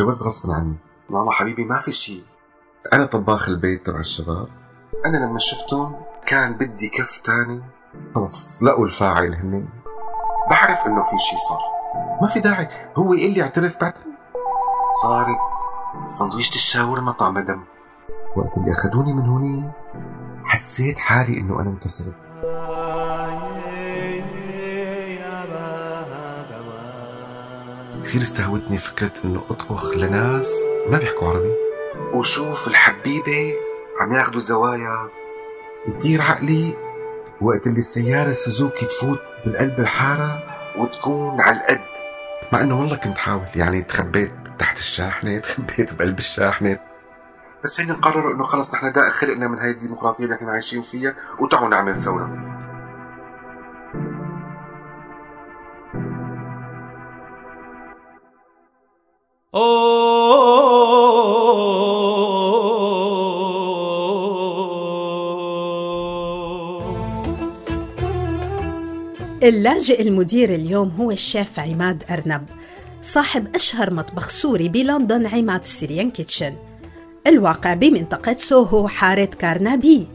تجوزت غصبا عني. ماما حبيبي ما في شيء أنا طباخ البيت تبع الشباب. أنا لما شفتهم كان بدي كف تاني. خلص لقوا الفاعل هن بعرف إنه في شيء صار. ما في داعي. هو يقول لي اعترف بعد. صارت سندويشة الشاورما طعم دم. وقت اللي أخذوني من هوني حسيت حالي إنه أنا انتصرت. كثير استهوتني فكرة إنه أطبخ لناس ما بيحكوا عربي. وشوف الحبيبة عم ياخدوا زوايا يطير عقلي وقت اللي السيارة سوزوكي تفوت بالقلب الحارة وتكون على القد. مع إنه والله كنت حاول يعني تخبيت تحت الشاحنة تخبيت بقلب الشاحنة. بس هن قرروا إنه خلص نحن دا خلقنا من هاي الديمقراطية اللي إحنا عايشين فيها وتعوا نعمل ثورة. اللاجئ المدير اليوم هو الشيف عماد أرنب صاحب أشهر مطبخ سوري بلندن Imad's Syrian Kitchen. الواقع بمنطقة سوهو حارة كارنابي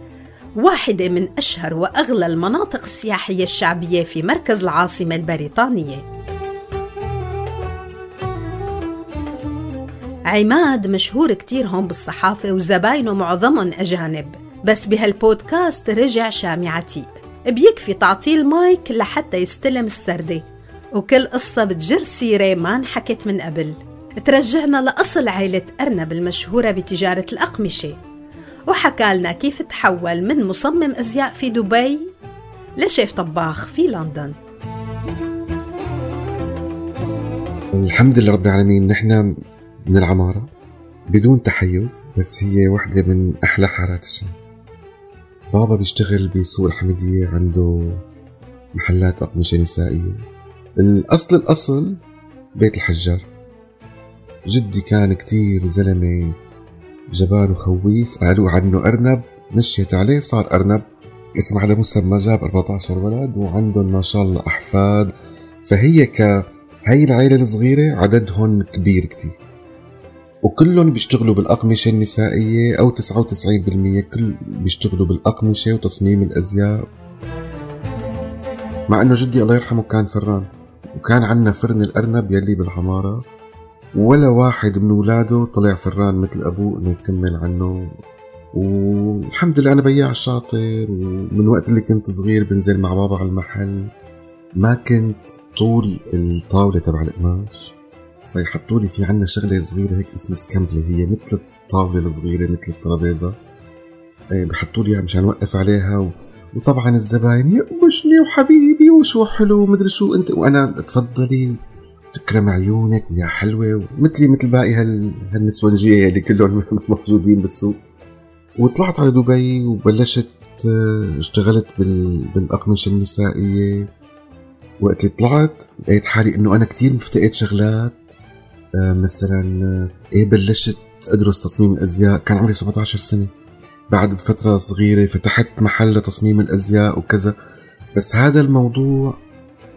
واحدة من أشهر وأغلى المناطق السياحية الشعبية في مركز العاصمة البريطانية. عماد مشهور كتير هون بالصحافة وزباينه معظمهم أجانب. بس بهالبودكاست رجع شامي عتيق. بيكفي تعطيه المايك لحتى يستلم السردة. وكل قصة بتجر سيرة ما انحكت من قبل. ترجعنا لأصل عائلة أرنب المشهورة بتجارة الأقمشة. وحكى لنا كيف تحول من مصمم أزياء في دبي لشيف طباخ في لندن. الحمد لله رب العالمين. نحن من العمارة بدون تحيز بس هي واحدة من أحلى حارات الشام. بابا بيشتغل بسوق الحمدية عنده محلات أقمشة نسائية. الأصل الأصل بيت الحجار. جدي كان كتير زلمة جبان وخويف. قالوا عنه أرنب مشيت عليه صار أرنب. اسم على مسمى جاب 14 ولد وعندهم ما شاء الله أحفاد. فهي ك هي العيلة الصغيرة عددهم كبير كتير. وكلهم بيشتغلوا بالأقمشة النسائية أو 99% كل بيشتغلوا بالأقمشة وتصميم الأزياء. مع إنه جدي الله يرحمه كان فران وكان عنا فرن الأرنب يلي بالعمارة ولا واحد من أولاده طلع فران مثل أبوه إنه يكمل عنه. والحمد لله أنا بياع شاطر ومن وقت اللي كنت صغير بنزل مع بابا على المحل. ما كنت طول الطاولة تبع القماش. فيحطوا لي في عنا شغلة صغيرة هيك اسمها سكامبله هي مثل الطاوله الصغيرة مثل الترابيزة. إيه، بحطوا لي مشان أوقف عليها و... وطبعا الزباين يقبشني وحبيبي وشو حلو ومدري شو انت وأنا تفضلي تكرم عيونك ويا حلوة مثلي مثل باقي هال... هالنسونجية اللي كلهم موجودين بالسوق. وطلعت على دبي وبلشت آه، اشتغلت بال... بالأقمشة النسائية. وقت اللي طلعت لقيت حالي إنه أنا كتير مفتقد شغلات. مثلا آه، إيه بلشت أدرس تصميم الأزياء. كان عمري 17 سنة. بعد بفترة صغيرة فتحت محل لتصميم الأزياء وكذا. بس هذا الموضوع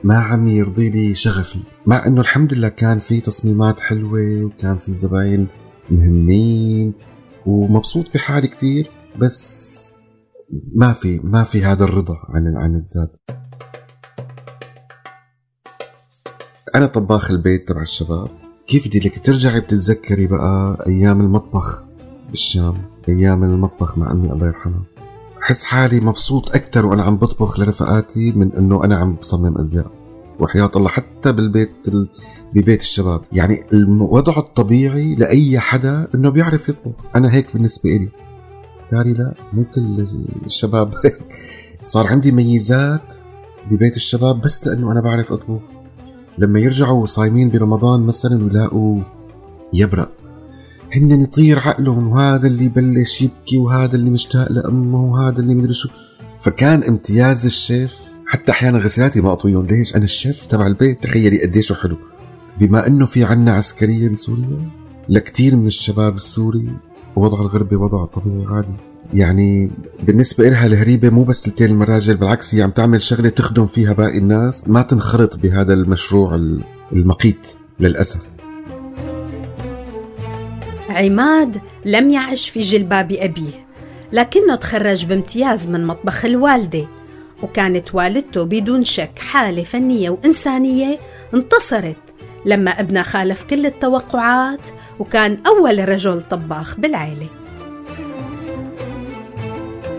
ما عم يرضي لي شغفي. مع إنه الحمد لله كان في تصميمات حلوة وكان في زباين مهمين ومبسوط بحالي كتير بس ما في ما في هذا الرضا عن عن الذات. أنا طباخ البيت تبع الشباب. كيف بدي لك ترجعي بتتذكري بقى أيام المطبخ بالشام؟ أيام المطبخ مع أمي الله يرحمها. بحس حالي مبسوط أكثر وأنا عم بطبخ لرفقاتي من إنه أنا عم بصمم أزياء. وحياة الله حتى بالبيت ال... ببيت الشباب. يعني الوضع الطبيعي لأي حدا إنه بيعرف يطبخ. أنا هيك بالنسبة لي تاري لا مو كل الشباب صار عندي ميزات ببيت الشباب بس لأنه أنا بعرف أطبخ. لما يرجعوا صايمين برمضان مثلا ويلاقوا يبرق هن يطير عقلهم وهذا اللي يبلش يبكي وهذا اللي مشتاق لأمه وهذا اللي مدري شو. فكان امتياز الشيف حتى أحيانا غسالاتي ما أطويهم. ليش؟ أنا الشيف تبع البيت. تخيلي قديش حلو. بما إنه في عنا عسكرية بسوريا لكثير من الشباب السوري وضع الغربة وضع طبيعي عادي. يعني بالنسبة إلها الهريبة مو بس تلتين المراجل بالعكس هي عم تعمل شغلة تخدم فيها باقي الناس. ما تنخرط بهذا المشروع المقيت للأسف. عماد لم يعش في جلباب أبيه لكنه تخرج بامتياز من مطبخ الوالدة وكانت والدته بدون شك حالة فنية وإنسانية انتصرت لما ابنها خالف كل التوقعات وكان أول رجل طباخ بالعيلة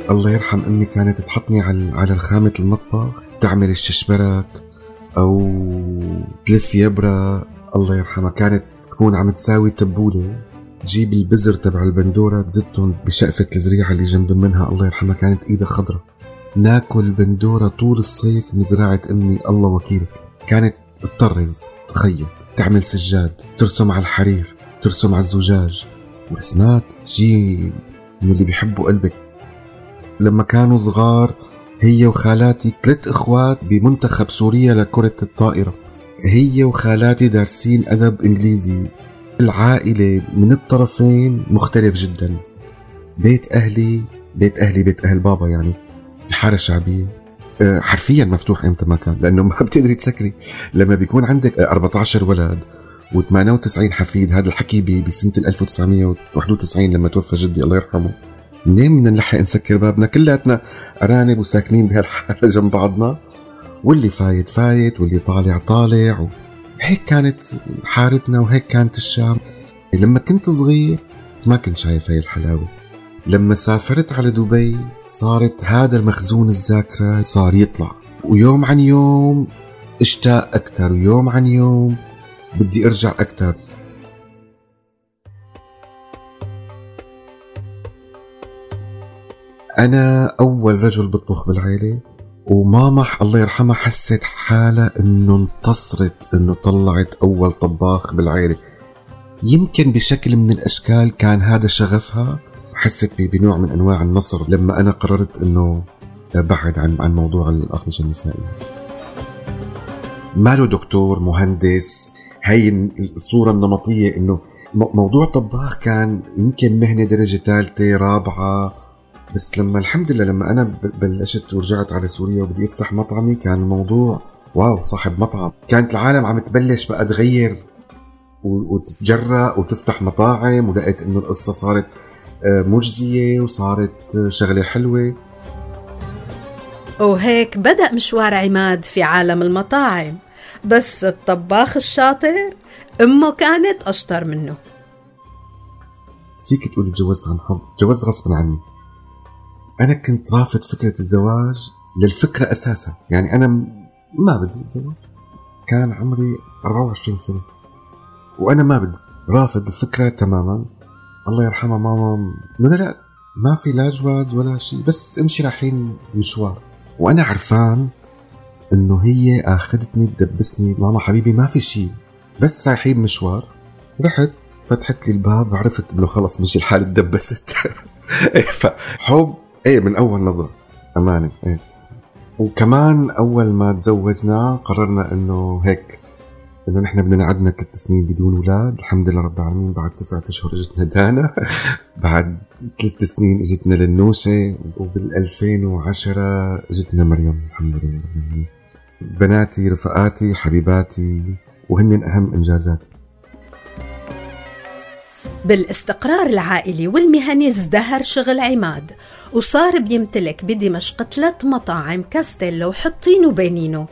الله يرحم أمي كانت تحطني على على رخامه المطبخ تعمل الششبرك أو تلف يبرة الله يرحمها كانت تكون عم تساوي تبولة. تجيب البزر تبع البندورة تزتهم بشقفة الزريعة اللي جنب منها الله يرحمها كانت إيدها خضرة. ناكل بندورة طول الصيف من زراعة أمي الله وكيلك. كانت تطرز تخيط تعمل سجاد ترسم على الحرير ترسم على الزجاج. ورسمات شيء من اللي بيحبوا قلبك. لما كانوا صغار هي وخالاتي ثلاث إخوات بمنتخب سوريا لكرة الطائرة. هي وخالاتي دارسين أدب إنجليزي. العائلة من الطرفين مختلف جدا. بيت أهلي بيت أهلي بيت أهل بابا يعني. الحارة الشعبية أه، حرفيا مفتوح إمتى ما كان لأنه ما بتقدري تسكري. لما بيكون عندك 14 ولد و98 حفيد هذا الحكي بسنة 1991 لما توفى جدي الله يرحمه. منين بدنا نلحق نسكر بابنا كلياتنا أرانب وساكنين بهالحاله جنب بعضنا. واللي فايت فايت واللي طالع طالع هيك كانت حارتنا وهيك كانت الشام. لما كنت صغير ما كنت شايف هاي الحلاوة. لما سافرت على دبي صارت هذا المخزون الذاكرة صار يطلع. ويوم عن يوم اشتاق أكثر ويوم عن يوم بدي أرجع أكثر أنا أول رجل بطبخ بالعيلة وماما الله يرحمها حست حالها إنه انتصرت إنه طلعت أول طباخ بالعيلة يمكن بشكل من الأشكال كان هذا شغفها حست بنوع من أنواع النصر لما أنا قررت إنه بعد عن عن موضوع الاغمشه النسائيه. ماله دكتور مهندس هي الصورة النمطية إنه موضوع طباخ كان يمكن مهنة درجة ثالثه رابعة بس لما الحمد لله لما أنا بلشت ورجعت على سوريا وبدي أفتح مطعمي كان الموضوع واو صاحب مطعم. كانت العالم عم تبلش بقى تغير وتتجرأ وتفتح مطاعم ولقيت إنه القصة صارت مجزية وصارت شغلة حلوة. وهيك بدأ مشوار عماد في عالم المطاعم. بس الطباخ الشاطر أمه كانت أشطر منه. فيك تقولي تجوزت عن حب تجوزت غصبا عني. أنا كنت رافض فكرة الزواج للفكرة أساسا. يعني أنا ما بدي أتزوج. كان عمري 24 سنة. وأنا ما بدي. رافض الفكرة تماما. الله يرحمها ماما. لا لا ما في لا جواز ولا شيء بس أمشي رايحين مشوار. وأنا عرفان إنه هي آخذتني تدبسني. ماما حبيبي ما في شيء. بس رايحين مشوار. رحت فتحت لي الباب عرفت إنه خلص مش الحال تدبست. إيه، فحب إيه من أول نظرة. امانه إيه. وكمان أول ما تزوجنا قررنا إنه هيك إنه نحن بدنا قعدنا ثلاث سنين بدون أولاد. الحمد لله رب العالمين بعد تسعة أشهر إجتنا دانا. بعد ثلاث سنين إجتنا للنوسه وبال 2010 إجتنا مريم. الحمد لله. بناتي رفقاتي حبيباتي وهن أهم إنجازاتي. بالاستقرار العائلي والمهني ازدهر شغل عماد وصار بيمتلك بدمشق ثلاث مطاعم كاستيلو وحطين وبينينو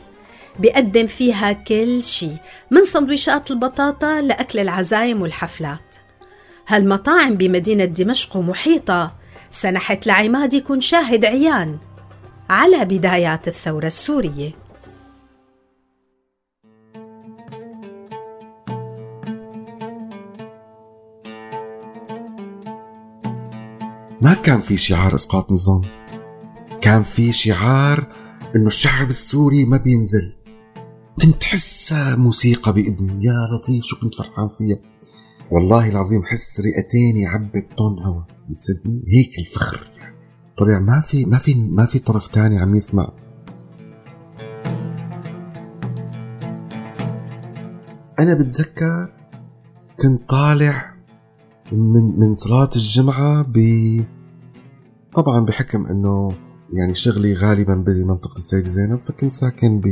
بيقدم فيها كل شيء من سندويشات البطاطا لأكل العزايم والحفلات. هالمطاعم بمدينة دمشق ومحيطة سنحت لعماد يكون شاهد عيان على بدايات الثورة السورية. ما كان في شعار إسقاط نظام. كان في شعار إنه الشعب السوري ما بينزل. كنت حس موسيقى بإذني يا لطيف شو كنت فرحان فيها. والله العظيم حس رئتين عبت طن هوا. بتصدقني؟ هيك الفخر. طلع ما في ما في ما في طرف تاني عم يسمع. أنا بتذكر كنت طالع من من صلاة الجمعة ب طبعا بحكم إنه يعني شغلي غالبا بمنطقة السيدة زينب فكنت ساكن ب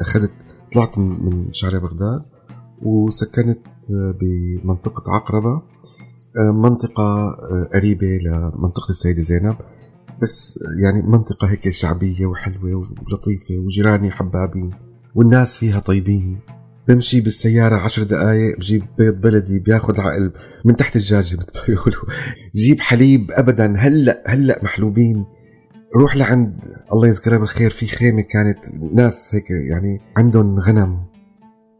أخذت طلعت من شارع بغداد وسكنت بمنطقة عقربة آه، منطقة آه، قريبة لمنطقة السيدة زينب. بس يعني منطقة هيك شعبية وحلوة ولطيفة وجيراني حبابين والناس فيها طيبين. بمشي بالسيارة عشر دقايق بجيب بيض بلدي بياخد عقل من تحت الجاجة مثل ما بيقولوا جيب حليب أبدا. هلأ هلأ محلوبين. روح لعند الله يذكرها بالخير. في خيمة كانت ناس هيك يعني عندهم غنم.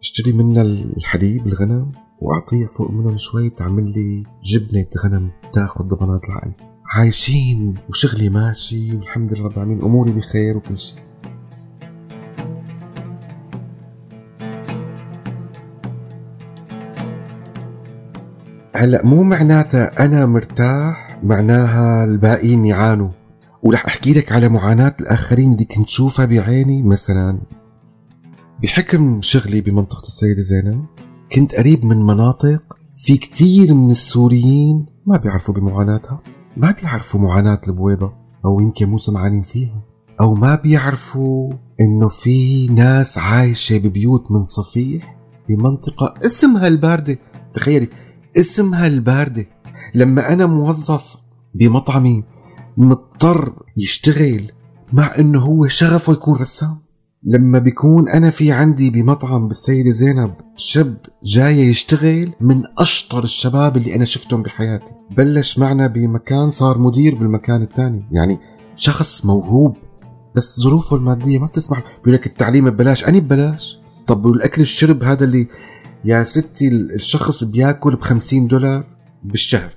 اشتري منها الحليب الغنم واعطيه فوق منهم شوي. تعمل لي جبنة غنم تأخذ ضمانات العقل. عايشين وشغلي ماشي والحمد لله رب العالمين. أموري بخير وكل شيء. هلا مو معناتها أنا مرتاح معناها الباقيين يعانوا. ورح أحكي لك على معاناة الآخرين اللي كنت شوفها بعيني مثلا. بحكم شغلي بمنطقة السيدة زينب كنت قريب من مناطق في كثير من السوريين ما بيعرفوا بمعاناتها. ما بيعرفوا معاناة البويضة أو يمكن مو سمعانين فيها. أو ما بيعرفوا إنه في ناس عايشة ببيوت من صفيح بمنطقة اسمها الباردة. تخيلي اسمها الباردة. لما أنا موظف بمطعمي مضطر يشتغل مع إنه هو شغفه يكون رسام. لما بيكون أنا في عندي بمطعم بالسيدة زينب شاب جاي يشتغل من أشطر الشباب اللي أنا شفتهم بحياتي. بلش معنا بمكان صار مدير بالمكان الثاني. يعني شخص موهوب بس ظروفه المادية ما بتسمح. بيقول لك التعليم ببلاش. أني ببلاش. طب والأكل الشرب هذا اللي يا ستي الشخص بياكل ب 50 دولار بالشهر.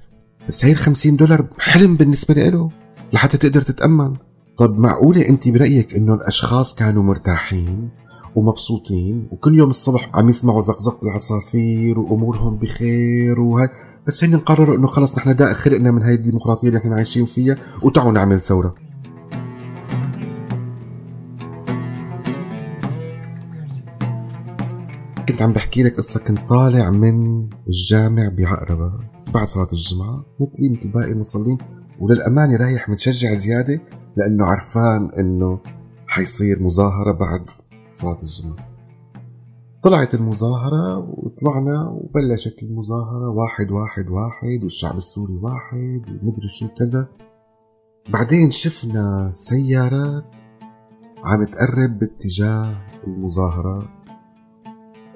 بس هي ال 50 دولار حلم بالنسبة له لحتى تقدر تتأمن. طب معقولة أنت برأيك إنه الأشخاص كانوا مرتاحين ومبسوطين وكل يوم الصبح عم يسمعوا زقزقة العصافير وأمورهم بخير وهي بس هن قرروا إنه خلص نحن دا خلقنا من هاي الديمقراطية اللي نحن عايشين فيها وتعوا نعمل ثورة. كنت عم بحكي لك قصة كنت طالع من الجامع بعقربة بعد صلاة الجمعة مثلي مثل باقي المصلين وللأمانة رايح متشجع زيادة لأنه عرفان إنه حيصير مظاهرة بعد صلاة الجمعة. طلعت المظاهرة وطلعنا وبلشت المظاهرة واحد واحد واحد والشعب السوري واحد ومدري شو كذا. بعدين شفنا سيارات عم تقرب باتجاه المظاهرة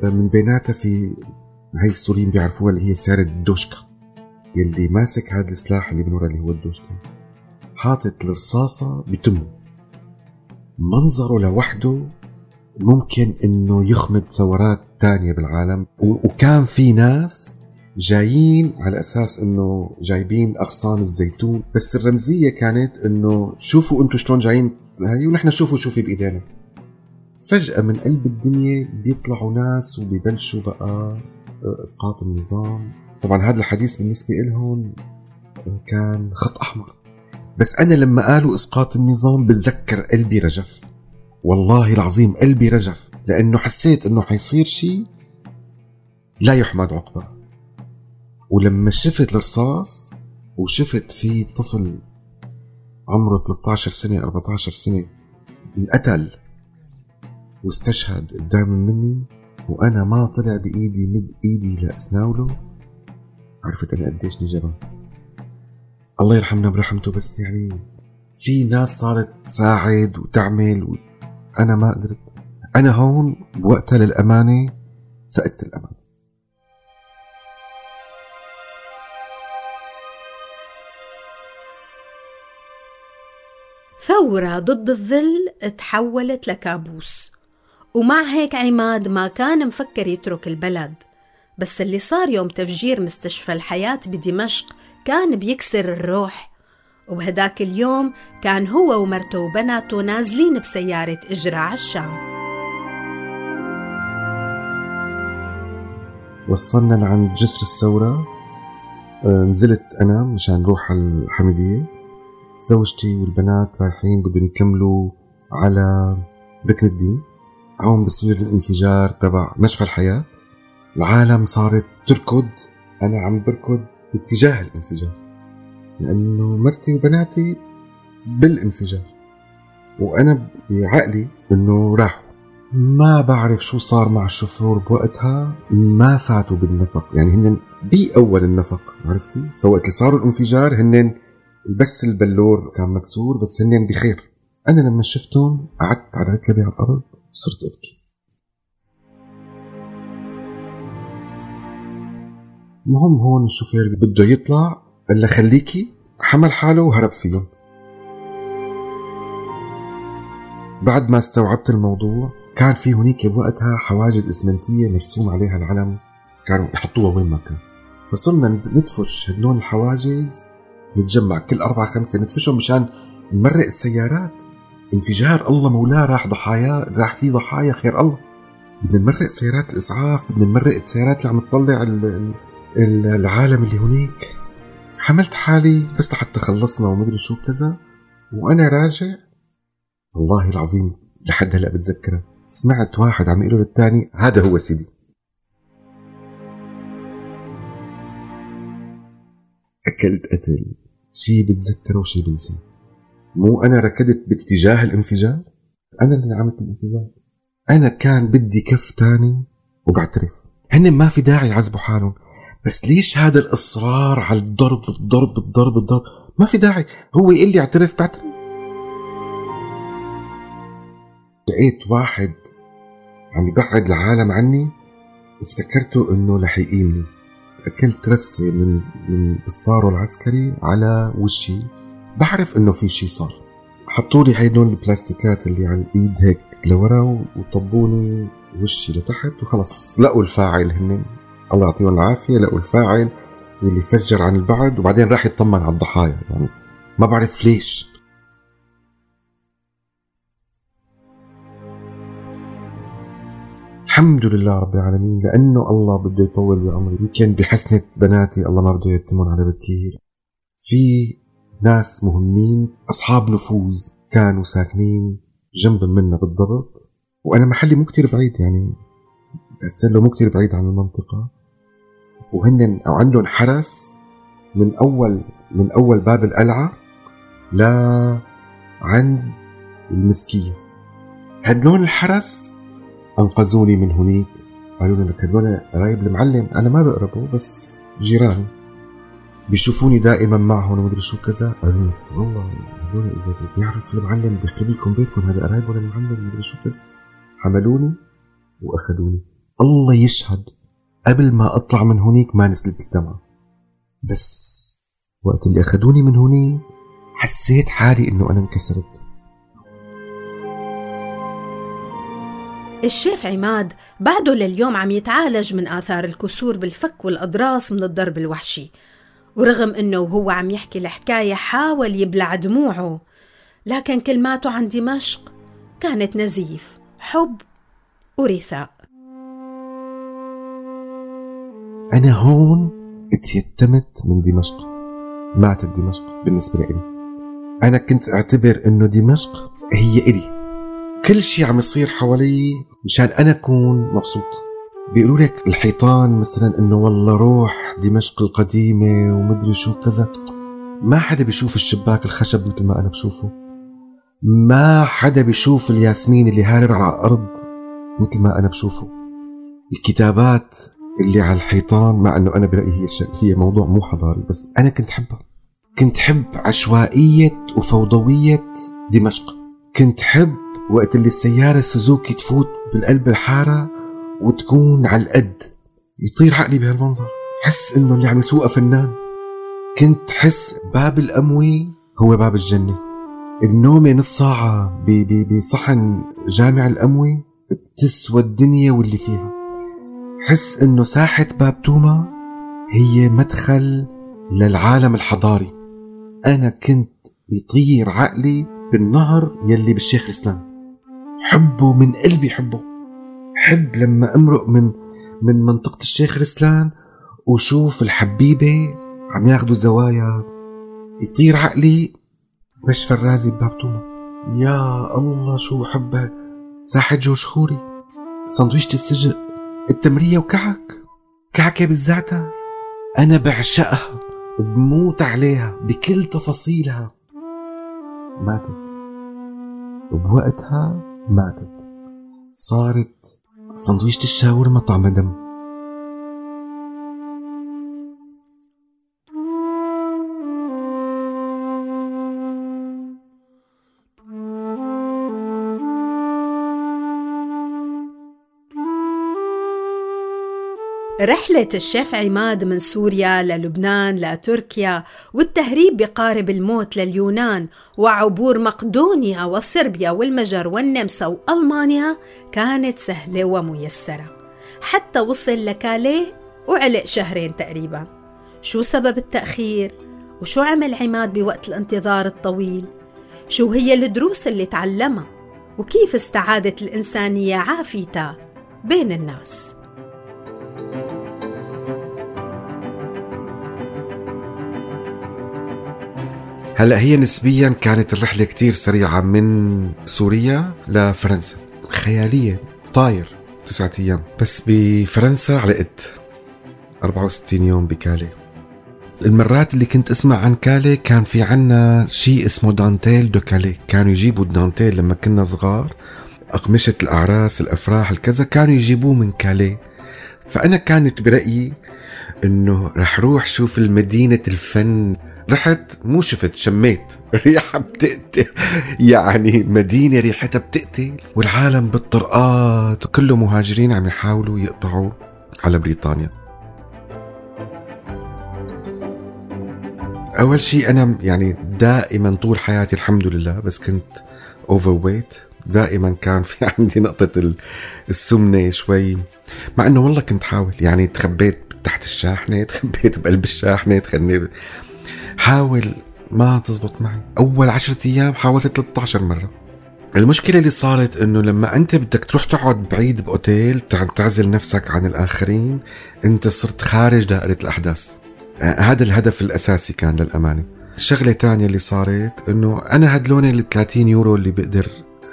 من بيناتها في هي السوريين بيعرفوها اللي هي سيارة الدوشكا يلي ماسك هذا السلاح اللي من ورا اللي هو الدوشكا حاطط الرصاصة بتمه. منظره لوحده ممكن إنه يخمد ثورات تانية بالعالم. وكان في ناس جايين على أساس إنه جايبين أغصان الزيتون. بس الرمزية كانت إنه شوفوا أنتم شلون جايين هاي ونحن شوفوا شو في بإيدينا. فجأة من قلب الدنيا بيطلعوا ناس وبيبلشوا بقى آه، إسقاط النظام. طبعا هذا الحديث بالنسبة لهم كان خط أحمر. بس أنا لما قالوا إسقاط النظام بتذكر قلبي رجف. والله العظيم قلبي رجف لأنه حسيت أنه حيصير شيء لا يحمد عقبه. ولما شفت الرصاص وشفت في طفل عمره 13 سنة 14 سنة انقتل. واستشهد قدام مني وأنا ما طلع بإيدي مد إيدي لأسناوله. عرفت أنا قديش نجبان الله يرحمنا برحمته بس يعني في ناس صارت تساعد وتعمل وأنا ما قدرت. أنا هون بوقتها للأمانة فقدت الأمل ثورة ضد الظل تحولت لكابوس. ومع هيك عماد ما كان مفكر يترك البلد. بس اللي صار يوم تفجير مستشفى الحياة بدمشق كان بيكسر الروح. وبهداك اليوم كان هو ومرته وبناته نازلين بسيارة إجرة على الشام. وصلنا لعند جسر الثورة. آه، نزلت أنا مشان نروح على الحمدية زوجتي والبنات رايحين بدهم يكملوا على ركن الدين. هون بصير الانفجار تبع مشفى الحياة. العالم صارت تركض أنا عم بركض باتجاه الانفجار لأنه مرتي وبناتي بالانفجار وأنا بعقلي إنه راحوا ما بعرف شو صار مع الشوفور بوقتها ما فاتوا بالنفق يعني هن بأول النفق عرفتي؟ فوقت اللي صاروا الانفجار هن بس البلور كان مكسور بس هن بخير. أنا لما شفتهم قعدت على ركبي على الأرض وصرت أبكي. المهم هون الشوفير بده يطلع قال خليكي حمل حاله وهرب فيهم. بعد ما استوعبت الموضوع كان في هنيك بوقتها حواجز إسمنتية مرسوم عليها العلم كانوا يحطوها وين ما كان. فصرنا ندفش هدلون الحواجز نتجمع كل أربعة خمسة ندفشهم مشان نمرق السيارات. انفجار الله مولاه راح ضحايا راح في ضحايا خير الله. بدنا نمرق سيارات الإسعاف بدنا نمرق السيارات اللي عم تطلع العالم اللي هنيك حملت حالي بس لحتى خلصنا ومدري شو كذا. وأنا راجع. والله العظيم لحد هلأ بتذكرها سمعت واحد عم يقول للثاني هذا هو سيدي. أكلت قتل. شي بتذكره وشي بنسى. مو أنا ركضت باتجاه الانفجار؟ أنا اللي عملت الانفجار. أنا كان بدي كف تاني وبعترف. هن ما في داعي يعذبوا حالهم. بس ليش هذا الإصرار على الضرب الضرب الضرب؟ الضرب ما في داعي. هو يقول لي اعترف بعترف. لقيت واحد عم يبعد العالم عني افتكرته إنه رح يقيمني. أكلت رفسة من من اسطاره العسكري على وشي. بعرف إنه في شي صار. حطوا لي هيدول البلاستيكات اللي على الإيد هيك لورا وطبوني وشي لتحت وخلص. لقوا الفاعل هن الله يعطيهم العافية. لقوا الفاعل واللي فجر عن البعد وبعدين راح يطمن على الضحايا. يعني ما بعرف ليش. الحمد لله رب العالمين. لأنه الله بده يطول بعمري. يمكن بحسنة بناتي الله ما بده يتمون على بكير. في ناس مهمين أصحاب نفوذ كانوا ساكنين جنب منا بالضبط. وأنا محلي مو كتير بعيد يعني كاستيلو مو كتير بعيد عن المنطقة. وهن أو عندهم حرس من اول من أول باب القلعة ل عند المسكيه هدلون الحرس أنقذوني من هنيك. قالوا لي لك هدول قرايب المعلم أنا ما بقربه بس جيراني. بيشوفوني دائما معهم ومدري شو كذا. قالوا لي والله هدول إذا بيعرف المعلم بيخرب لكم بيتكم هذا قرايب ولا المعلم؟ مدري شو كذا. حملوني وأخذوني. الله يشهد قبل ما أطلع من هنيك ما نزلت الدمعة. بس وقت اللي أخذوني من هنيك حسيت حالي إنه أنا انكسرت. الشيف عماد بعده لليوم عم يتعالج من آثار الكسور بالفك والأضراس من الضرب الوحشي. ورغم إنه وهو عم يحكي الحكاية حاول يبلع دموعه لكن كلماته عن دمشق كانت نزيف حب ورثاء. أنا هون اتيتمت من دمشق ماتت دمشق بالنسبة لي أنا كنت أعتبر إنه دمشق هي إلي. كل شيء عم يصير حوالي مشان أنا أكون مبسوط. بيقولوا لك الحيطان مثلا إنه والله روح دمشق القديمة ومدري شو كذا. ما حدا بيشوف الشباك الخشب مثل ما أنا بشوفه. ما حدا بيشوف الياسمين اللي هارر على الأرض مثل ما أنا بشوفه. الكتابات اللي على الحيطان مع إنه أنا برأيي هي هي موضوع مو حضاري بس أنا كنت حبها كنت حب عشوائية وفوضوية دمشق. كنت حب وقت اللي السيارة سوزوكي تفوت بالقلب الحارة وتكون على القد. يطير عقلي بهالمنظر. حس إنه اللي عم يسوقها فنان. كنت حس باب الأموي هو باب الجنة. النومة نص ساعة بصحن جامع الأموي بتسوى الدنيا واللي فيها. حس إنه ساحة باب توما هي مدخل للعالم الحضاري. أنا كنت يطير عقلي بالنهر يلي بالشيخ الإسلام. حبه من قلبي حبه. حب لما امرق من من منطقة الشيخ رسلان وشوف الحبيبة عم ياخدوا زوايا يطير عقلي مش فرازي بباب توما يا الله شو حبها ساحة جورج خوري سندويشة السجق. التمرية وكعك. كعكة بالزعتر أنا بعشقها. بموت عليها. بكل تفاصيلها. ماتت. وبوقتها ماتت. صارت سندويشة الشاورما طعمها دم رحلة الشيف عماد من سوريا للبنان لتركيا والتهريب بقارب الموت لليونان وعبور مقدونيا وصربيا والمجر والنمسا وألمانيا كانت سهلة وميسرة حتى وصل لكاليه وعلق شهرين تقريبا شو سبب التأخير؟ وشو عمل عماد بوقت الانتظار الطويل؟ شو هي الدروس اللي تعلمها؟ وكيف استعادت الإنسانية عافيتها بين الناس؟ هلا هي نسبيا كانت الرحلة كتير سريعة من سوريا لفرنسا. خيالية. طاير تسعة أيام. بس بفرنسا علقت. 64 يوم ب Calais. المرات اللي كنت أسمع عن Calais كان في عنا شيء اسمه dentelle de Calais. كانوا يجيبوا الدانتيل لما كنا صغار. أقمشة الأعراس الأفراح الكذا كانوا يجيبوه من كالي. فأنا كانت برأيي إنه رح روح شوف المدينة الفن. رحت مو شفت شميت. ريحة بتقتل. يعني مدينة ريحتها بتقتل. والعالم بالطرقات. وكله مهاجرين عم يحاولوا يقطعوا على بريطانيا. أول شيء أنا يعني دائما طول حياتي الحمد لله بس كنت overweight دائما كان في عندي نقطة السمنة شوي. مع إنه والله كنت حاول. يعني تخبيت تحت الشاحنة تخبيت بقلب الشاحنة تخبيت حاول ما تزبط معي. أول عشرة أيام حاولت 13 مرة. المشكلة اللي صارت إنه لما أنت بدك تروح تقعد بعيد ب أوتيل تعزل نفسك عن الآخرين أنت صرت خارج دائرة الأحداث. هذا الهدف الأساسي كان للأمانة. الشغلة الثانية اللي صارت إنه أنا هدلون ال 30 يورو اللي بقدر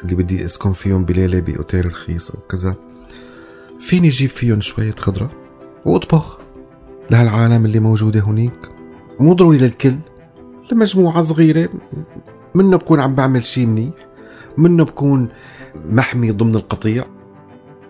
اللي بدي أسكن فيهم بليلة بأوتيل رخيص أو كذا. فيني أجيب فيهم شوية خضرة وأطبخ لهالعالم اللي موجودة هنيك مو ضروري للكل لمجموعة صغيرة منه بكون عم بعمل شيء منيح منه بكون محمي ضمن القطيع.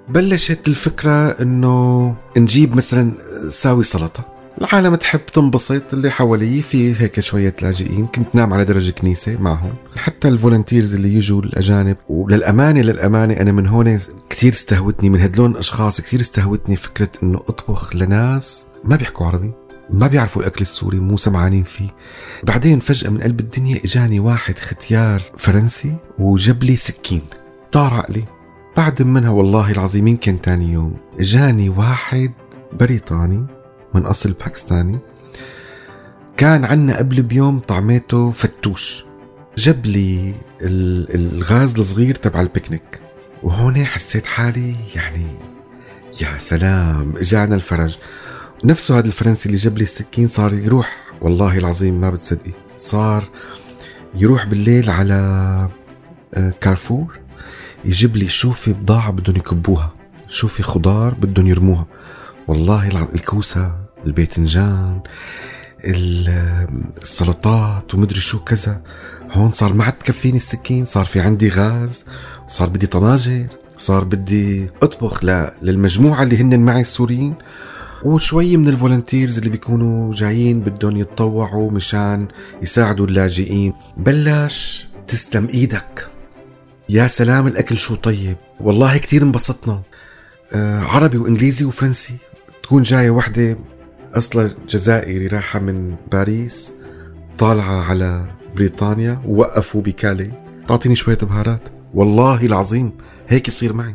بلشت الفكرة إنه نجيب مثلا ساوي سلطة. العالم تحب تنبسط اللي حوالي في هيك شوية لاجئين. كنت نام على درج كنيسة معهم. حتى ال volunteers اللي يجوا الأجانب وللأمانة للأمانة أنا من هون كثير استهوتني من هدلون أشخاص كثير استهوتني فكرة أنه أطبخ لناس ما بيحكوا عربي ما بيعرفوا الأكل السوري مو سمعانين فيه. بعدين فجأة من قلب الدنيا إجاني واحد ختيار فرنسي وجاب لي سكين طار عقلي. بعد منها والله العظيم يمكن تاني يوم؟ إجاني واحد بريطاني. من أصل باكستاني كان عنا قبل بيوم طعميته فتوش. جاب لي الغاز الصغير تبع البيكنيك. وهون حسيت حالي يعني يا سلام إجانا الفرج. نفسه هذا الفرنسي اللي جاب لي السكين صار يروح. والله العظيم ما بتصدقي. صار يروح بالليل على آه، كارفور يجيب لي شو في بضاعة بدهم يكبوها شو في خضار بدهم يرموها. والله الكوسة الباذنجان السلطات ومدري شو كذا. هون صار ما عاد تكفيني السكين صار في عندي غاز صار بدي طناجر صار بدي أطبخ للمجموعة اللي هن معي السوريين. وشوي من ال volunteers اللي بيكونوا جايين بدهم يتطوعوا مشان يساعدوا اللاجئين. بلش تسلم إيدك. يا سلام الأكل شو طيب؟ والله كتير انبسطنا. آه عربي وإنجليزي وفرنسي. تكون جاية وحدة أصلا جزائري رايحة من باريس طالعة على بريطانيا ووقفوا بكالي. تعطيني شوية بهارات. والله العظيم هيك يصير معي.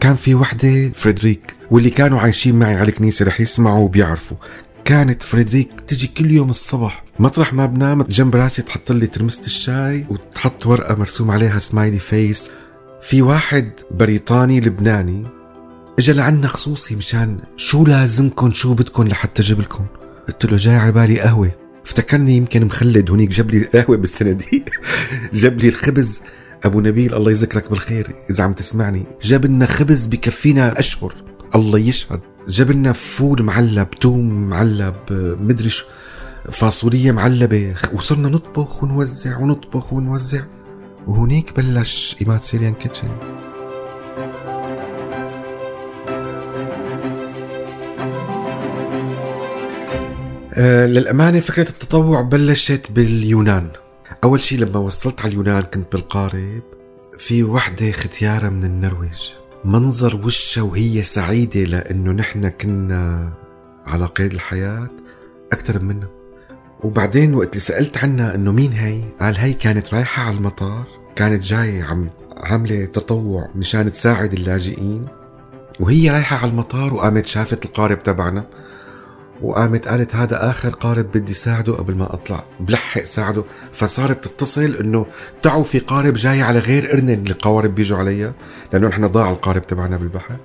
كان في وحدة فريدريك واللي كانوا عايشين معي على الكنيسة رح يسمعوا وبيعرفوا. كانت فريدريك تجي كل يوم الصبح. مطرح ما بنام جنب راسي تحط لي ترمسة الشاي وتحط ورقة مرسوم عليها smiley face في واحد بريطاني لبناني اجى لعنا خصوصي مشان شو لازمكم شو بدكم لحتى أجيب لكم قلت له جاي على بالي قهوة. افتكرني يمكن مخلّد هونيك جاب لي قهوة بالصناديق جاب لي الخبز. أبو نبيل الله يذكرك بالخير إذا عم تسمعني. جاب لنا خبز بكفينا أشهر. الله يشهد. جاب لنا فول معلب توم معلب مدري شو. فاصوليه معلبة. وصرنا نطبخ ونوزع ونطبخ ونوزع. وهونيك بلش Imad's Syrian Kitchen. آه للأمانة فكرة التطوع بلشت باليونان. أول شيء لما وصلت على اليونان كنت بالقارب في وحدة ختيارة من النرويج. منظر وشها وهي سعيدة لأنه نحن كنا على قيد الحياة أكثر منا. وبعدين وقت اللي سألت عنها إنه مين هي قال هي كانت رايحة على المطار كانت جاية عم عاملة تطوع مشان تساعد اللاجئين. وهي رايحة على المطار وقامت شافت القارب تبعنا. وقامت قالت هذا آخر قارب بدي ساعده قبل ما أطلع. بلحق ساعده فصارت تتصل إنه تعوا في قارب جاي على غير ارنن القوارب بيجوا عليها لأنه نحن ضاع القارب تبعنا بالبحر.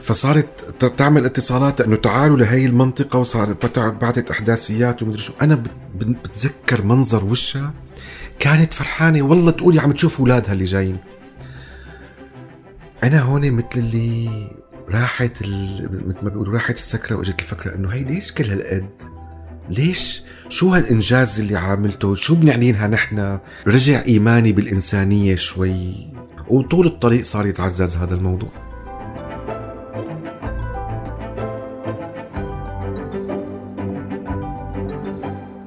فصارت تعمل اتصالات إنه تعالوا لهي المنطقة وصارت بعثت أحداثيات ومدري شو. أنا بتذكر منظر وشها كانت فرحانة والله تقولي عم تشوف أولادها اللي جايين. أنا هون مثل اللي راحت مثل ما بيقولوا راحت السكرة وإجت الفكرة إنه هي ليش كل هالقد؟ ليش؟ شو هالإنجاز اللي عاملته؟ شو بنعنيلها نحن؟ رجع إيماني بالإنسانية شوي وطول الطريق صار يتعزز هذا الموضوع.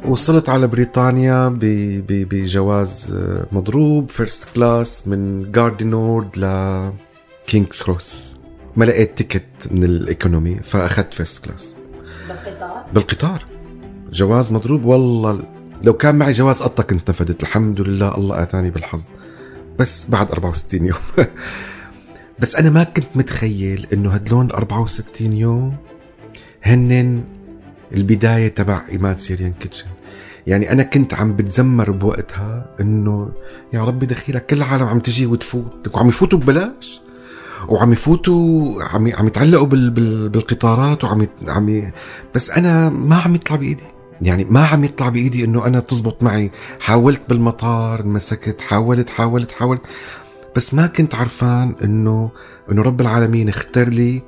وصلت على بريطانيا بجواز مضروب first class من Gare du Nord ل King's Cross ما لقيت ticket من ال economy فأخذت first class بالقطار؟ بالقطار. جواز مضروب؟ والله لو كان معي جواز قطة كنت نفدت الحمد لله الله عطاني بالحظ. بس بعد 64 يوم. بس أنا ما كنت متخيل إنه هدلون 64 يوم هنن البداية تبع Imad's Syrian Kitchen. يعني أنا كنت عم بتذمر بوقتها إنه يا ربي دخيلك كل العالم عم تجي وتفوت. وعم يفوتوا ببلاش. وعم يفوتوا عم عم يتعلقوا بال بال بالقطارات وعم عم بس أنا ما عم يطلع بإيدي. يعني ما عم يطلع بإيدي إنه أنا تزبط معي. حاولت بالمطار مسكت حاولت حاولت حاولت. بس ما كنت عرفان إنه إنه رب العالمين اختار لي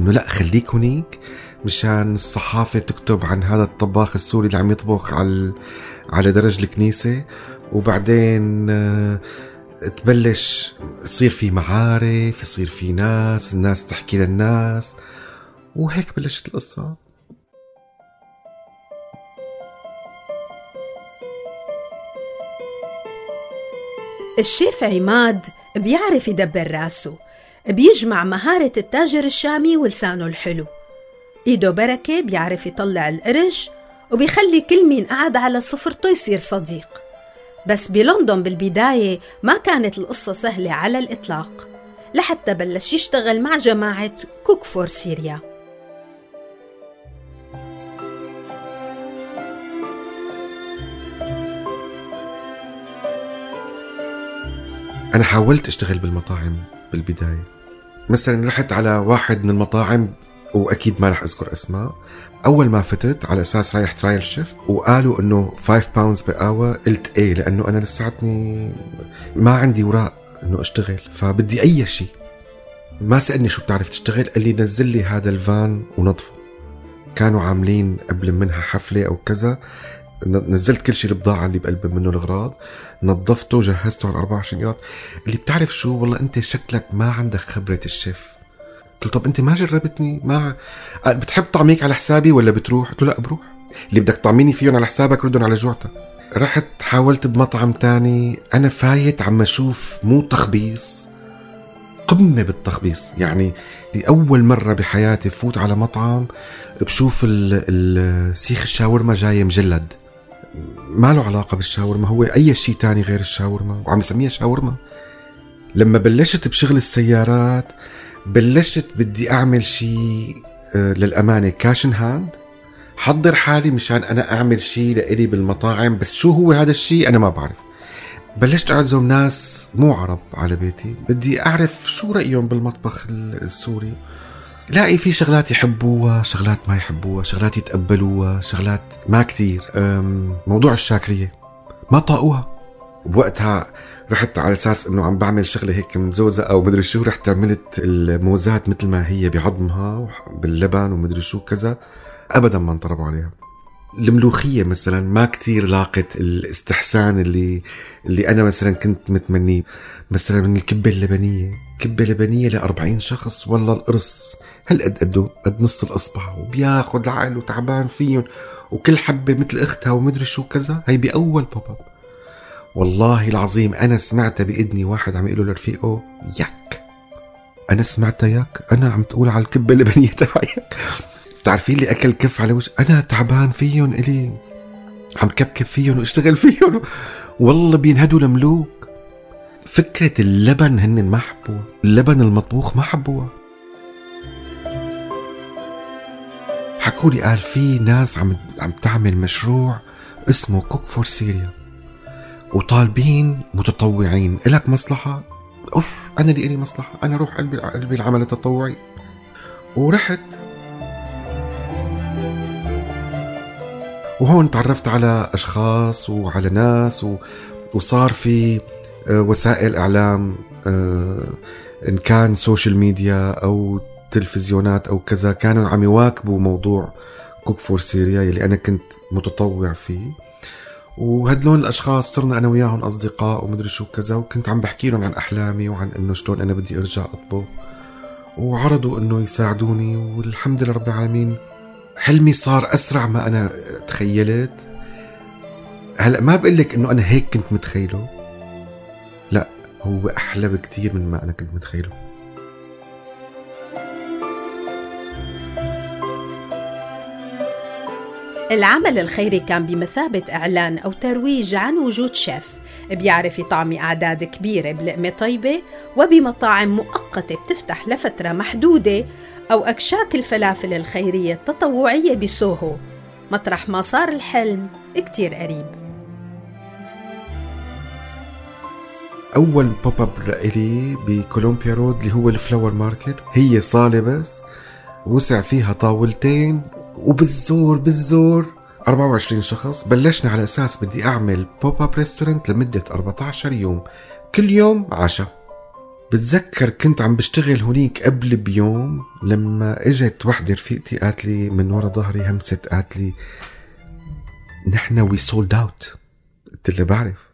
إنه لا خليك هنيك مشان الصحافة تكتب عن هذا الطباخ السوري اللي عم يطبخ على على درج الكنيسة. وبعدين آه تبلش تصير في معارف يصير في ناس الناس تحكي للناس وهيك بلشت القصة. الشيف عماد بيعرف يدبر راسه بيجمع مهارة التاجر الشامي ولسانه الحلو. إيده بركة بيعرف يطلع القرش وبيخلي كل مين قعد على صفرته يصير صديق. بس بلندن بالبداية ما كانت القصة سهلة على الإطلاق لحتى بلش يشتغل مع جماعة Cook for Syria. أنا حاولت أشتغل بالمطاعم بالبداية مثلا رحت على واحد من المطاعم وأكيد ما رح أذكر أسماء. أول ما فتت على أساس رايح trial shift وقالوا إنه 5 pounds per hour قلت إيه لأنه أنا لساتني ما عندي أوراق إنه أشتغل فبدي أي شيء. ما سألني شو بتعرف تشتغل قال لي نزل لي هذا الفان ونظفه. كانوا عاملين قبل منها حفلة أو كذا. نزلت كل شيء البضاعة اللي بقلب منه الأغراض نظفته جهزته على 24 قيراط اللي بتعرف شو والله أنت شكلك ما عندك خبرة الشيف. قلت له طب أنت ما جربتني؟ ما بتحب طعميك على حسابي ولا بتروح؟ قلت له لا بروح. اللي بدك طعميني فيهم على حسابك؟ ردهم على جوعتك. رحت حاولت بمطعم تاني. أنا فايت عم أشوف مو تخبيص قمة بالتخبيص. يعني لأول مرة بحياتي فوت على مطعم بشوف السيخ الشاورما جاي مجلد. ما له علاقة بالشاورما هو أي شيء تاني غير الشاورما وعم يسميها شاورما. لما بلشت بشغل السيارات بلشت بدي أعمل شيء آه، للأمانة cash in hand أحضر حالي مشان أنا أعمل شيء لإلي بالمطاعم بس شو هو هذا الشيء أنا ما بعرف. بلشت أعزم ناس مو عرب على بيتي. بدي أعرف شو رأيهم بالمطبخ السوري. لاقي في شغلات يحبوها شغلات ما يحبوها شغلات يتقبلوها شغلات ما كتير. موضوع الشاكرية. ما طاقوها. بوقتها رحت على أساس إنه عم بعمل شغلة هيك مزوزة أو مدري شو رحت عملت الموزات مثل ما هي بعظمها باللبن ومدري شو كذا. ابدا ما انطربوا عليها. الملوخية مثلا ما كتير لاقت الاستحسان اللي اللي أنا مثلا كنت متمنيه. مثلا من الكبة اللبنية. كبة لبنية لأربعين شخص والله القرص. هل قد قده؟ قد نص الأصبع. وبياخد العقل وتعبان فيهم. وكل حبة مثل أختها ومدري شو كذا. هي بأول بوب أب والله العظيم أنا سمعتها بإذني واحد عم يقول لرفيقه يك أنا سمعتها يك أنا عم تقول على الكبة اللبنية تبعك بتعرفين اللي أكل كف على وجه أنا تعبان فيهم إلي. عم كبكب فيهم وأشتغل فيهم. والله بينهدوا لملوك. فكرة اللبن هن ما حبوها اللبن المطبوخ ما حبوها حكوا لي قال في ناس عم عم تعمل مشروع اسمه Cook for Syria وطالبين متطوعين. إلك مصلحة؟ أوف أنا اللي إلي مصلحة. أنا روح قلبي قلبي العمل التطوعي. ورحت. وهون تعرفت على أشخاص وعلى ناس و... وصار في آه، وسائل إعلام آه، إن كان social media أو تلفزيونات أو كذا كانوا عم يواكبوا موضوع Cook for Syria يلي أنا كنت متطوع فيه. وهدلون الأشخاص صرنا أنا وياهم أصدقاء ومدري شو كذا وكنت عم بحكي لهم عن أحلامي وعن إنه شلون أنا بدي أرجع أطبخ. وعرضوا إنه يساعدوني والحمد لله رب العالمين. حلمي صار أسرع ما أنا تخيلت. هلأ ما بقول لك إنه أنا هيك كنت متخيله. لا هو أحلى بكثير من ما أنا كنت متخيله. العمل الخيري كان بمثابة إعلان أو ترويج عن وجود شيف بيعرف يطعمي أعداد كبيرة بلقمة طيبة وبمطاعم مؤقتة بتفتح لفترة محدودة أو أكشاك الفلافل الخيرية التطوعية بسوهو. مطرح ما صار الحلم كتير قريب. أول pop up لإلي ب Columbia Road اللي هو ال flower market هي صالة بس وسع فيها طاولتين وبالزور بالزور. 24 شخص بلشنا على أساس بدي أعمل pop up restaurant لمدة 14 يوم. كل يوم عشاء. بتذكر كنت عم بشتغل هونيك قبل بيوم لما إجت وحدة رفيقتي قالت لي من ورا ظهري همست قالت لي نحن we sold out قلت لها بعرف.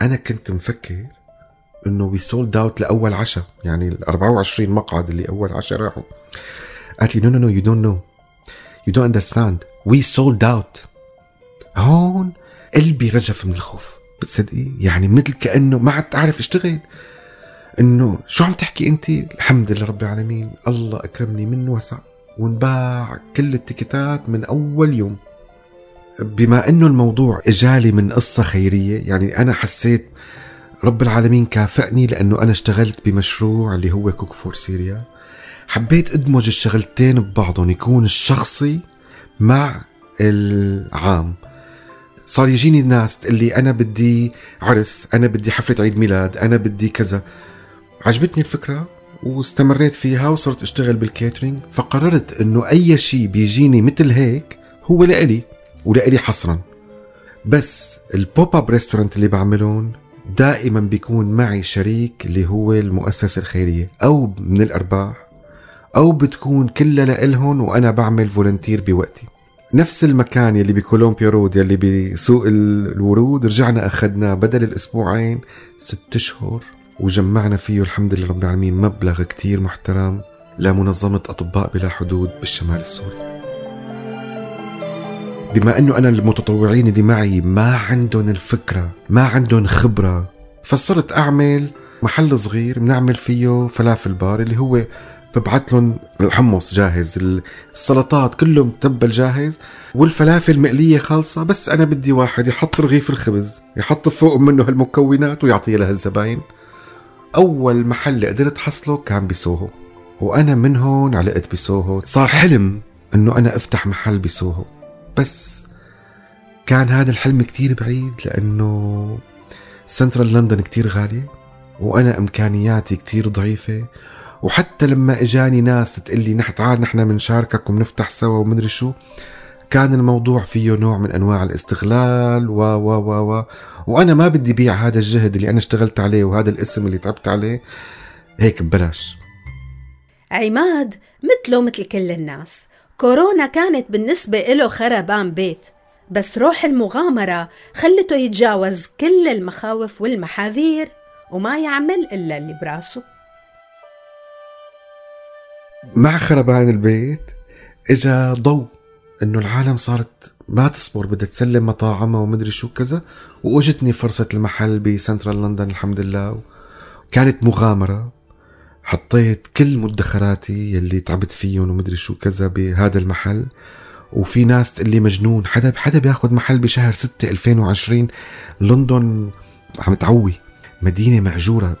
أنا كنت مفكر إنه we sold out لأول عشاء يعني ال 24 مقعد اللي أول عشاء راحوا. قالت لي no no no you don't know you don't understand we sold out هون قلبي رجف من الخوف. بتصدقي؟ يعني مثل كأنه ما عدت أعرف اشتغل. إنه شو عم تحكي أنت؟ الحمد لله رب العالمين. الله أكرمني من وسع ونباع كل ال tickets من أول يوم. بما إنه الموضوع إجالي من قصة خيرية يعني أنا حسيت رب العالمين كافئني لأنه أنا اشتغلت بمشروع اللي هو Cook for Syria. حبيت ادمج الشغلتين ببعضهم يكون الشخصي مع العام. صار يجيني ناس تقول لي أنا بدي عرس أنا بدي حفلة عيد ميلاد أنا بدي كذا. عجبتني الفكرة واستمريت فيها وصرت أشتغل بال catering فقررت إنه أي شيء بيجيني مثل هيك هو لإلي ولإلي حصرا. بس ال pop up restaurant اللي بعملهم دائما بيكون معي شريك اللي هو المؤسسة الخيرية أو من الأرباح أو بتكون كلها لإلهم وأنا بعمل volunteer بوقتي. نفس المكان يلي ب Columbia Road يلي بسوق الورود رجعنا أخذنا بدل الأسبوعين ست أشهر وجمعنا فيه الحمد لله رب العالمين مبلغ كتير محترم لمنظمة أطباء بلا حدود بالشمال السوري. بما أنه أنا المتطوعين اللي معي ما عندهم الفكرة ما عندهم خبرة فصرت أعمل محل صغير بنعمل فيه فلافل بار اللي هو ببعث لهم الحمص جاهز السلطات كله متبل جاهز والفلافل مقلية خالصة بس أنا بدي واحد يحط رغيف الخبز يحط فوق منه هالمكونات ويعطيها لهالزباين أول محل قدرت حصله كان بسوهو وأنا من هون علقت بسوهو صار حلم أنه أنا أفتح محل بسوهو بس كان هذا الحلم كتير بعيد لأنه سنترال لندن كتير غالية وأنا إمكانياتي كتير ضعيفة وحتى لما إجاني ناس تقول لي نحن تعال نحن بنشاركك وبنفتح سوا ومدري شو كان الموضوع فيه نوع من أنواع الاستغلال و و و و. وأنا ما بدي بيع هذا الجهد اللي أنا اشتغلت عليه وهذا الاسم اللي تعبت عليه. هيك ببلاش. عماد مثله مثل كل الناس. كورونا كانت بالنسبة له خربان بيت. بس روح المغامرة خلته يتجاوز كل المخاوف والمحاذير وما يعمل إلا اللي براسه. مع خربان البيت إجا ضوء إنه العالم صارت ما تصبر بدها تسلم مطاعمها ومدري شو كذا وأجتني فرصة المحل ب central London الحمد لله كانت مغامرة. حطيت كل مدخراتي يلي تعبت فيهم ومدري شو كذا بهذا المحل وفي ناس تقول لي مجنون حدا حدا بياخذ محل بشهر 6 2020 لندن عم تعوي. مدينة مهجوره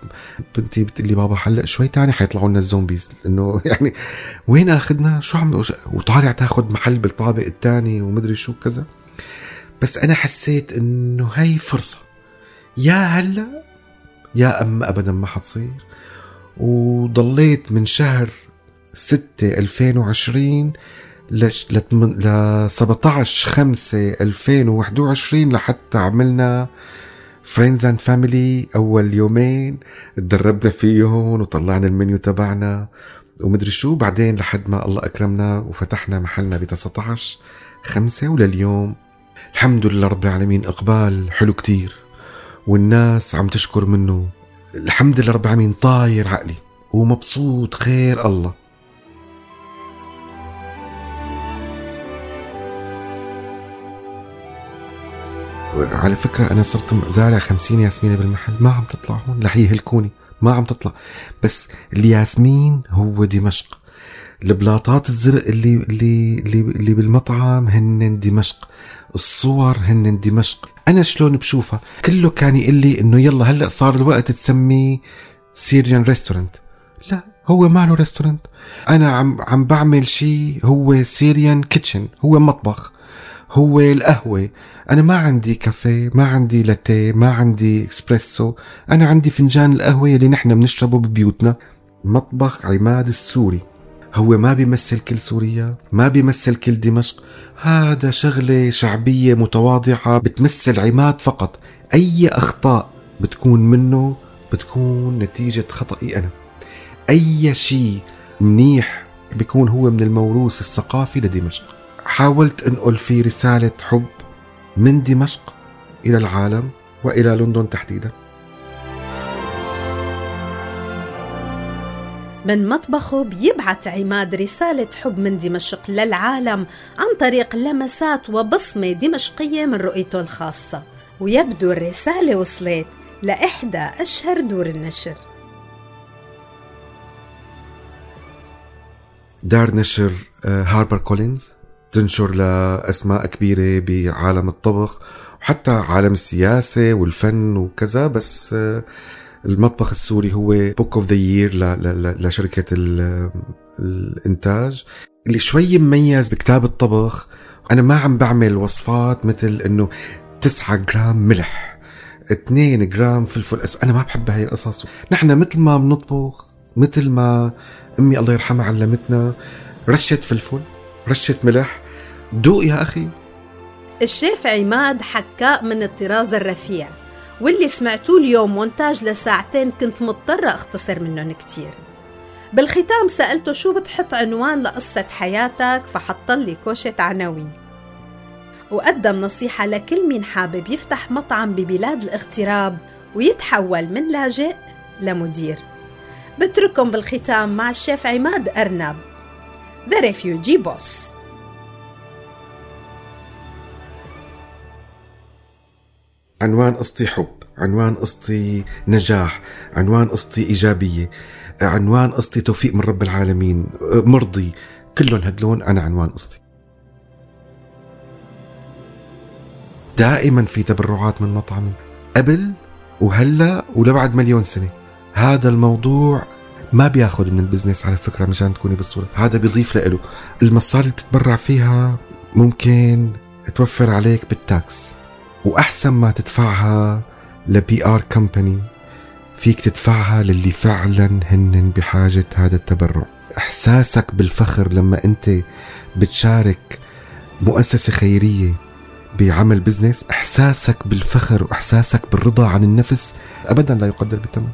بنتي بتقول لي بابا هلأ شوي تاني حيطلعوا لنا ال zombies. إنه يعني وين آخذنا؟ شو عم وطالع تاخذ محل بالطابق الثاني ومدري شو كذا. بس أنا حسيت إنه هي فرصة. يا هلأ يا أما ابدا ما حتصير. وضليت من شهر 6 2020 ل 17 5 2021 لحتى عملنا friends and family أول يومين تدربنا فيهم وطلعنا المنيو تبعنا ومدري شو بعدين لحد ما الله أكرمنا وفتحنا محلنا ب 19 5 ولليوم. الحمد لله رب العالمين إقبال حلو كتير والناس عم تشكر منه. الحمد لله رب العالمين طاير عقلي ومبسوط خير الله. على فكرة أنا صرت زارع خمسين ياسمينة بالمحل. ما عم تطلع هون. رح يهلكوني. ما عم تطلع. بس الياسمين هو دمشق. البلاطات الزرق اللي اللي اللي, اللي بالمطعم هن دمشق. الصور هن دمشق. أنا شلون بشوفها؟ كله كان يقول لي إنه يلا هلأ صار الوقت تسميه Syrian restaurant لا هو ما له restaurant أنا عم عم بعمل شيء هو Syrian kitchen هو مطبخ. هو القهوة. أنا ما عندي كافيه ما عندي لاتيه ما عندي إسبريسو أنا عندي فنجان القهوة اللي نحن بنشربه ببيوتنا. مطبخ عماد السوري. هو ما بيمثل كل سوريا ما بيمثل كل دمشق. هذا شغلة شعبية متواضعة بتمثل عماد فقط. أي أخطاء بتكون منه بتكون نتيجة خطأي أنا. أي شيء منيح بيكون هو من الموروث الثقافي لدمشق. حاولت انقل فيه رسالة حب من دمشق إلى العالم وإلى لندن تحديدا. من مطبخه بيبعت عماد رسالة حب من دمشق للعالم عن طريق لمسات وبصمة دمشقية من رؤيته الخاصة ويبدو الرسالة وصلت لإحدى أشهر دور النشر. دار نشر HarperCollins. تنشر لأسماء كبيرة بعالم الطبخ وحتى عالم السياسة والفن وكذا بس آه، المطبخ السوري هو book of the year لشركة الإنتاج. اللي شوي مميز بكتاب الطبخ أنا ما عم بعمل وصفات مثل إنه 9 جرام ملح 2 جرام فلفل أسود أنا ما بحب هاي القصص. نحن مثل ما بنطبخ مثل ما أمي الله يرحمها علمتنا رشة فلفل رشة ملح دوق يا أخي. الشيف عماد حكاء من الطراز الرفيع واللي سمعتوه اليوم مونتاج لساعتين كنت مضطرة أختصر منهم كتير. بالختام سألته شو بتحط عنوان لقصة حياتك فحط لي كوشة عناوين. وقدم نصيحة لكل مين حابب يفتح مطعم ببلاد الاغتراب ويتحول من لاجئ لمدير. بترككم بالختام مع الشيف عماد أرنب. The Refugee Boss. عنوان قصتي حب عنوان قصتي نجاح عنوان قصتي إيجابية عنوان قصتي توفيق من رب العالمين مرضي كلهم هدلون أنا عنوان قصتي. دائما في تبرعات من مطعمي قبل وهلأ ولبعد مليون سنة. هذا الموضوع ما بياخذ من ال business على فكرة مشان تكوني بالصورة. هذا بيضيف له المصاري اللي بتتبرع فيها ممكن توفر عليك بال tax. وأحسن ما تدفعها ل PR company فيك تدفعها للي فعلا هن بحاجة هذا التبرع. إحساسك بالفخر لما أنت بتشارك مؤسسة خيرية بعمل بزنس إحساسك بالفخر وإحساسك بالرضا عن النفس ابدا لا يقدر بثمن